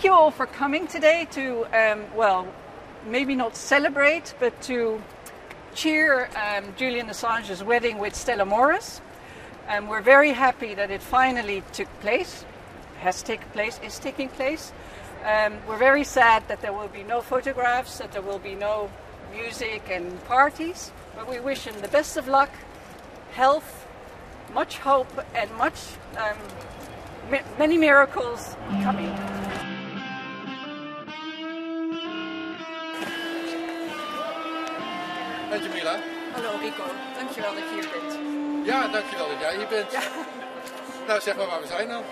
thank you all for coming today to, um, well, maybe not celebrate, but to cheer um, Julian Assange's wedding with Stella Morris. And we're very happy that it finally took place, has taken place, is taking place. Um, we're very sad that there will be no photographs, that there will be no music and parties, but we wish him the best of luck, health, much hope, and much um, many miracles coming. Met Jamila. Hallo Rico, dankjewel dat je hier bent. Ja, dankjewel dat jij hier bent. Ja. Nou, zeg maar waar we zijn dan.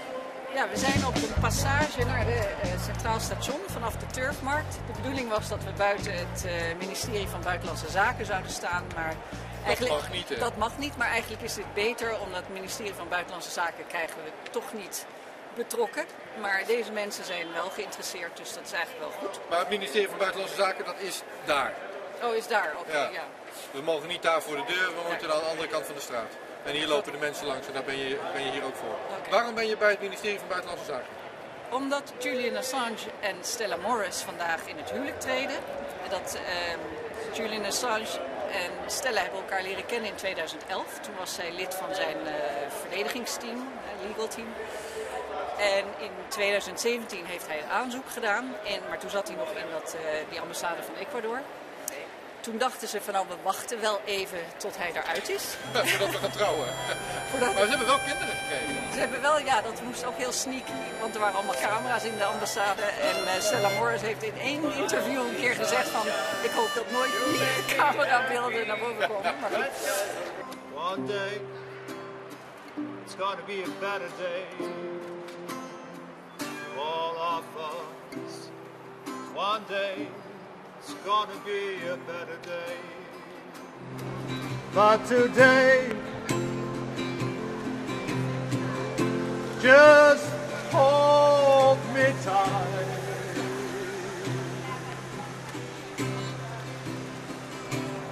Ja, we zijn op een passage naar eh, Centraal Station vanaf de Turfmarkt. De bedoeling was dat we buiten het eh, ministerie van Buitenlandse Zaken zouden staan, maar eigenlijk, mag niet, dat mag niet. Maar eigenlijk is dit beter, omdat het ministerie van Buitenlandse Zaken krijgen we toch niet betrokken. Maar deze mensen zijn wel geïnteresseerd, dus dat is eigenlijk wel goed. Maar het ministerie van Buitenlandse Zaken, dat is daar. Oh, is daar? Oké, Ja. ja. We mogen niet daar voor de deur, we moeten aan de andere kant van de straat. En hier lopen de mensen langs en daar ben je, ben je hier ook voor. Waarom ben je bij het ministerie van Buitenlandse Zaken? Omdat Julian Assange en Stella Morris vandaag in het huwelijk treden. Dat ehm, Julian Assange en Stella hebben elkaar leren kennen in 2011. Toen was zij lid van zijn eh, verdedigingsteam, eh, legal team. En in 2017 heeft hij een aanzoek gedaan, en, maar toen zat hij nog in dat, eh, die ambassade van Ecuador. Toen dachten ze van nou, we wachten wel even tot hij eruit is. Voordat we gaan trouwen. Voordat- Maar ze hebben wel kinderen gekregen. Ze hebben wel, ja, dat moest ook heel sneaky, want er waren allemaal camera's in de ambassade. En eh, Stella Morris heeft in één interview een keer gezegd van, ik hoop dat nooit die camerabeelden naar boven komen. Maar goed. One day, it's gonna be a better day. for All of us. One day, it's gonna be a better day. But today, just hold me tight.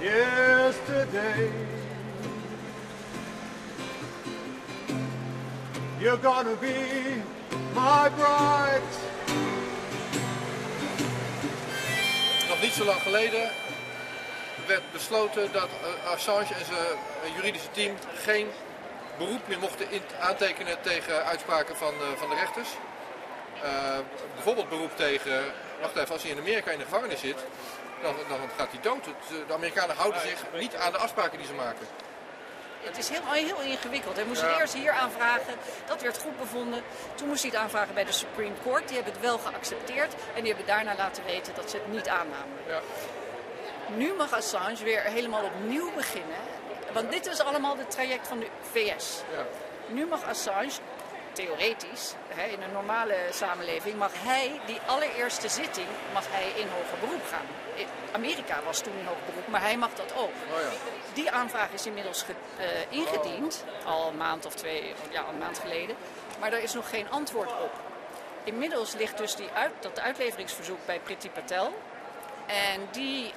Yesterday, you're gonna be my bride. Nog niet zo lang geleden werd besloten dat eh, Assange en zijn eh, juridische team geen beroep meer mochten aantekenen tegen uitspraken van, eh, van de rechters. Bijvoorbeeld beroep tegen, wacht even, als hij in Amerika in de gevangenis zit, dan, dan gaat hij dood. De Amerikanen houden zich niet aan de afspraken die ze maken. Het is heel, heel ingewikkeld. Hij moest Ja. het eerst hier aanvragen, dat werd goed bevonden. Toen moest hij het aanvragen bij de Supreme Court, die hebben het wel geaccepteerd. En die hebben daarna laten weten dat ze het niet aannamen. Ja. Nu mag Assange weer helemaal opnieuw beginnen. Want dit is allemaal het traject van de VS. Ja. Nu mag Assange, theoretisch, hè, in een normale samenleving, mag hij die allereerste zitting mag hij in hoger beroep gaan. Amerika was toen in hoger beroep, maar hij mag dat ook. Oh ja. Die aanvraag is inmiddels ge- eh, ingediend, al een maand of twee, ja, een maand geleden. Maar daar is nog geen antwoord op. Inmiddels ligt dus die uit, dat uitleveringsverzoek bij Priti Patel. En die,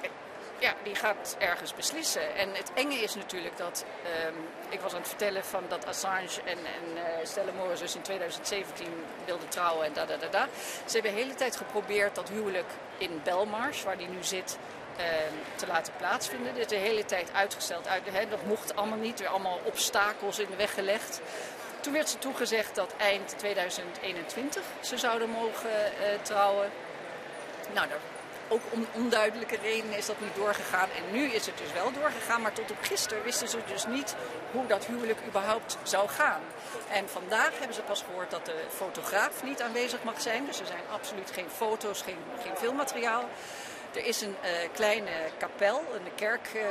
ja, die gaat ergens beslissen. En het enge is natuurlijk dat, ehm, ik was aan het vertellen van dat Assange en, en eh, Stella Morris dus in 2017 wilden trouwen en da da da da. Ze hebben de hele tijd geprobeerd dat huwelijk in Belmarsh, waar die nu zit, ehm, te laten plaatsvinden. Dit is de hele tijd uitgesteld. Uit, hè, dat mocht allemaal niet, er allemaal obstakels in de weg gelegd. Toen werd ze toegezegd dat eind 2021 ze zouden mogen eh, trouwen. Nou, daar, ook om onduidelijke redenen is dat niet doorgegaan. En nu is het dus wel doorgegaan, maar tot op gisteren wisten ze dus niet hoe dat huwelijk überhaupt zou gaan. En vandaag hebben ze pas gehoord dat de fotograaf niet aanwezig mag zijn. Dus er zijn absoluut geen foto's, geen, geen filmmateriaal. Er is een eh, kleine kapel, een kerk eh,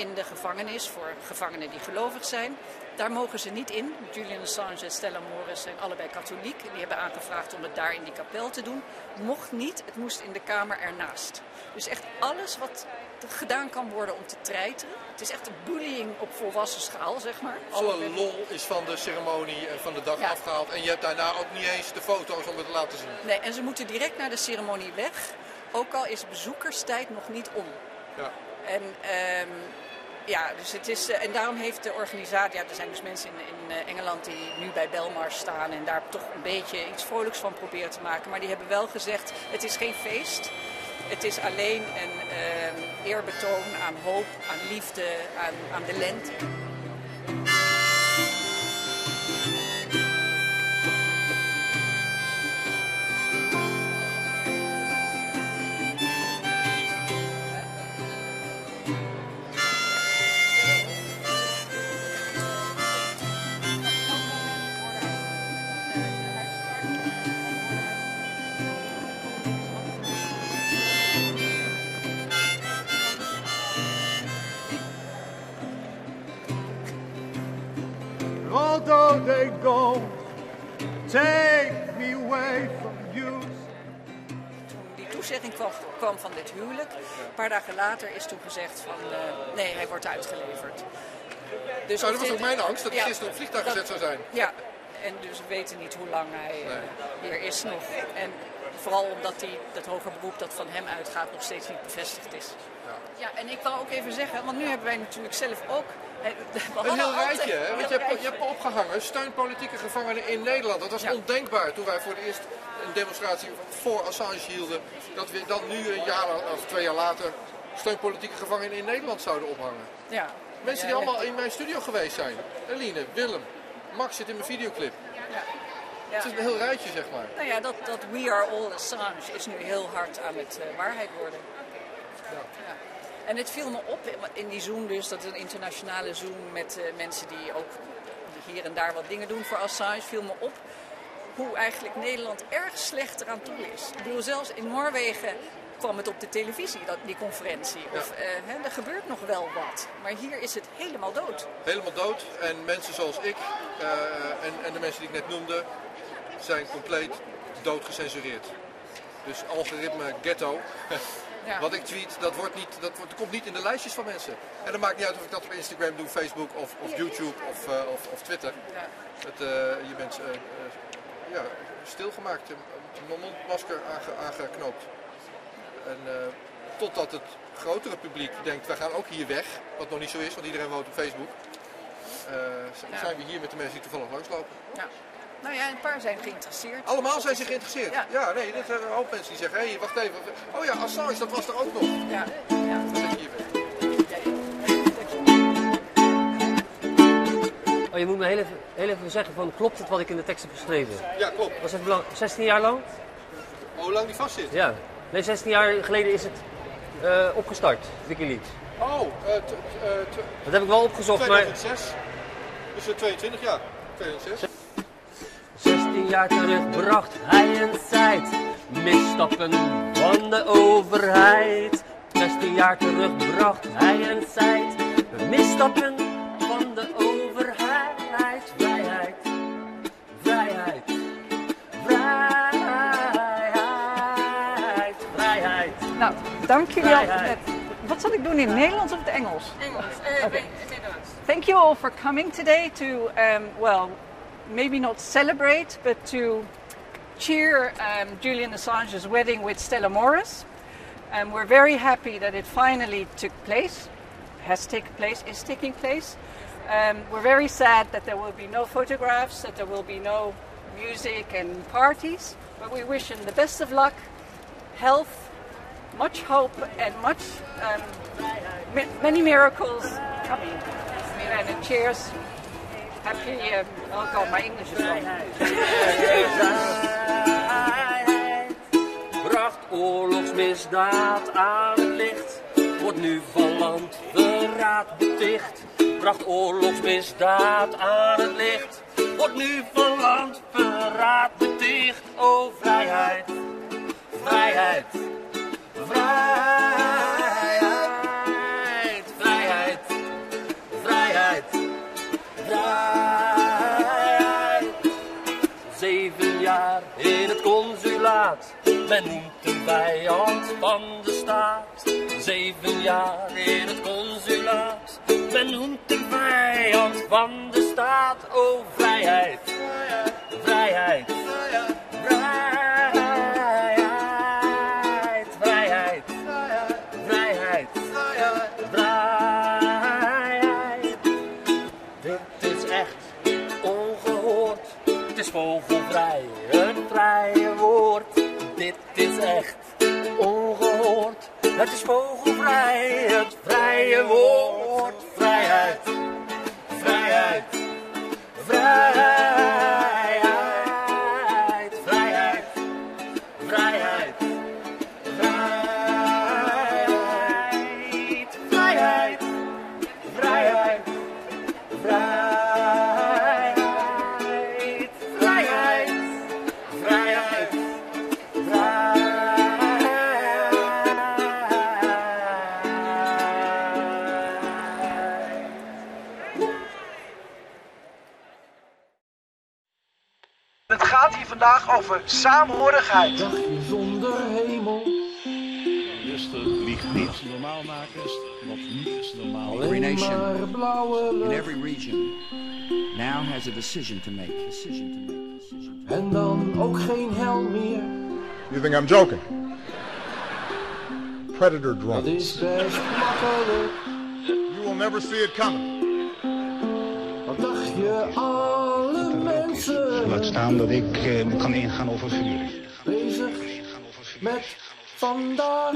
in de gevangenis voor gevangenen die gelovig zijn. Daar mogen ze niet in. Julian Assange en Stella Morris zijn allebei katholiek. En die hebben aangevraagd om het daar in die kapel te doen. Mocht niet, het moest in de kamer ernaast. Dus echt alles wat gedaan kan worden om te treiteren. Het is echt een bullying op volwassen schaal, zeg maar. Alle lol is van de ceremonie en van de dag Ja. afgehaald. En je hebt daarna ook niet eens de foto's om het te laten zien. Nee, en ze moeten direct naar de ceremonie weg. Ook al is bezoekerstijd nog niet om. Ja. En ehm, Ja, dus het is, eh, en daarom heeft de organisatie, ja, er zijn dus mensen in, in eh, Engeland die nu bij Belmars staan en daar toch een beetje iets vrolijks van proberen te maken. Maar die hebben wel gezegd, het is geen feest. Het is alleen een eh, eerbetoon aan hoop, aan liefde, aan, aan de lente. They go, take me away from you. Toen die toezegging kwam, kwam van dit huwelijk, een paar dagen later is toen gezegd van eh, nee, hij wordt uitgeleverd. Dus Nou, dat was dit- ook mijn angst, dat hij Ja, gisteren op vliegtuig dat- gezet zou zijn. Ja, en dus we weten niet hoe lang hij eh, hier is nog. En vooral omdat die, dat hoger beroep dat van hem uitgaat nog steeds niet bevestigd is. Ja, en ik wou ook even zeggen, want nu hebben wij natuurlijk zelf ook... Een heel altijd- rijtje, hè? Want je hebt, je hebt opgehangen, steun politieke gevangenen in Nederland. Dat was Ja. ondenkbaar toen wij voor het eerst een demonstratie voor Assange hielden. Dat we dan nu een jaar of twee jaar later steun politieke gevangenen in Nederland zouden ophangen. Ja. Mensen Ja, die allemaal in mijn studio geweest zijn. Eline, Willem, Max zit in mijn videoclip. Ja. Het is een heel rijtje, zeg maar. Nou ja, dat, dat We Are All Assange is nu heel hard aan het eh, waarheid worden. Ja. En het viel me op in die Zoom dus, dat is een internationale Zoom met eh, mensen die ook hier en daar wat dingen doen voor Assange, viel me op hoe eigenlijk Nederland erg slecht eraan toe is. Ik bedoel, zelfs in Noorwegen kwam het op de televisie, dat, die conferentie. Of, eh, hè, er gebeurt nog wel wat, maar hier is het helemaal dood. Helemaal dood. En mensen zoals ik eh, en, en de mensen die ik net noemde, zijn compleet doodgecensureerd. Dus algoritme ghetto. Ja. Wat ik tweet, dat, wordt niet, dat, wordt, dat komt niet in de lijstjes van mensen. En dat maakt niet uit of ik dat op Instagram doe, Facebook of, of YouTube of, eh, of, of Twitter. Ja. Het, je bent eh, ja, stilgemaakt, een mondmasker aange, aangeknoopt. En eh, totdat het grotere publiek denkt, wij gaan ook hier weg. Wat nog niet zo is, want iedereen woont op Facebook. eh, Ja. zijn we hier met de mensen die toevallig langslopen. Ja. Nou ja, een paar zijn geïnteresseerd. Allemaal zijn ze geïnteresseerd. Ja. Ja, nee, er zijn een hoop mensen die zeggen, hé, hey, wacht even. Oh ja, Assange, dat was er ook nog. Ja, ja. Je hier weg. Oh, je moet me heel even, heel even zeggen van klopt het wat ik in de tekst heb geschreven? Ja, klopt. Was het belang 16 jaar lang? Hoe lang die vast zit? Ja. Nee, 16 jaar geleden is het eh, opgestart, Wikileaks. Oh, t- Dat heb ik wel opgezocht, maar 2006. Dus eh, 22 jaar. 2006. 16 jaar terug bracht hij een tijd. Misstappen van de overheid. 16 jaar terug bracht hij een tijd. Misstappen dank jullie. Vrijheid. Wat zal ik doen in het Nederlands of het Engels? Engels. Eh, okay. Nederlands. Thank you all for coming today to, um, well, maybe not celebrate, but to cheer um, Julian Assange's wedding with Stella Morris. And we're very happy that it finally took place, has taken place, is taking place. Um, we're very sad that there will be no photographs, that there will be no music and parties, but we wish him the best of luck, health, much hope, and much um, ma- many miracles coming. And uh, cheers. Happy. Um, oh God, my English is wrong. Bracht oorlogsmisdaad aan het licht. Wordt nu van land verraad beticht. Bracht oorlogsmisdaad aan het licht. Wordt nu van land verraad beticht. O vrijheid, vrijheid, vrijheid, vrijheid, vrijheid. Zeven jaar in het consulaat, men noemt een vijand van de staat. Zeven jaar in het consulaat, men noemt een vijand van de staat. O vrijheid, vrijheid, vrijheid, vrijheid. Is vogelvrij, het vrije woord. Vrijheid, vandaag over saamhorigheid. Dagje zonder hemel. normaal maken wat niet is normaal. Every nation in every region now has a decision to make. Decision to make. Decision to En dan ook geen hel meer. You think I'm joking? Predator Dat drones. is best makkelijk. You will never see it coming. Wat dacht je, Laat staan dat ik eh, kan ingaan over vuur. bezig met vandaag?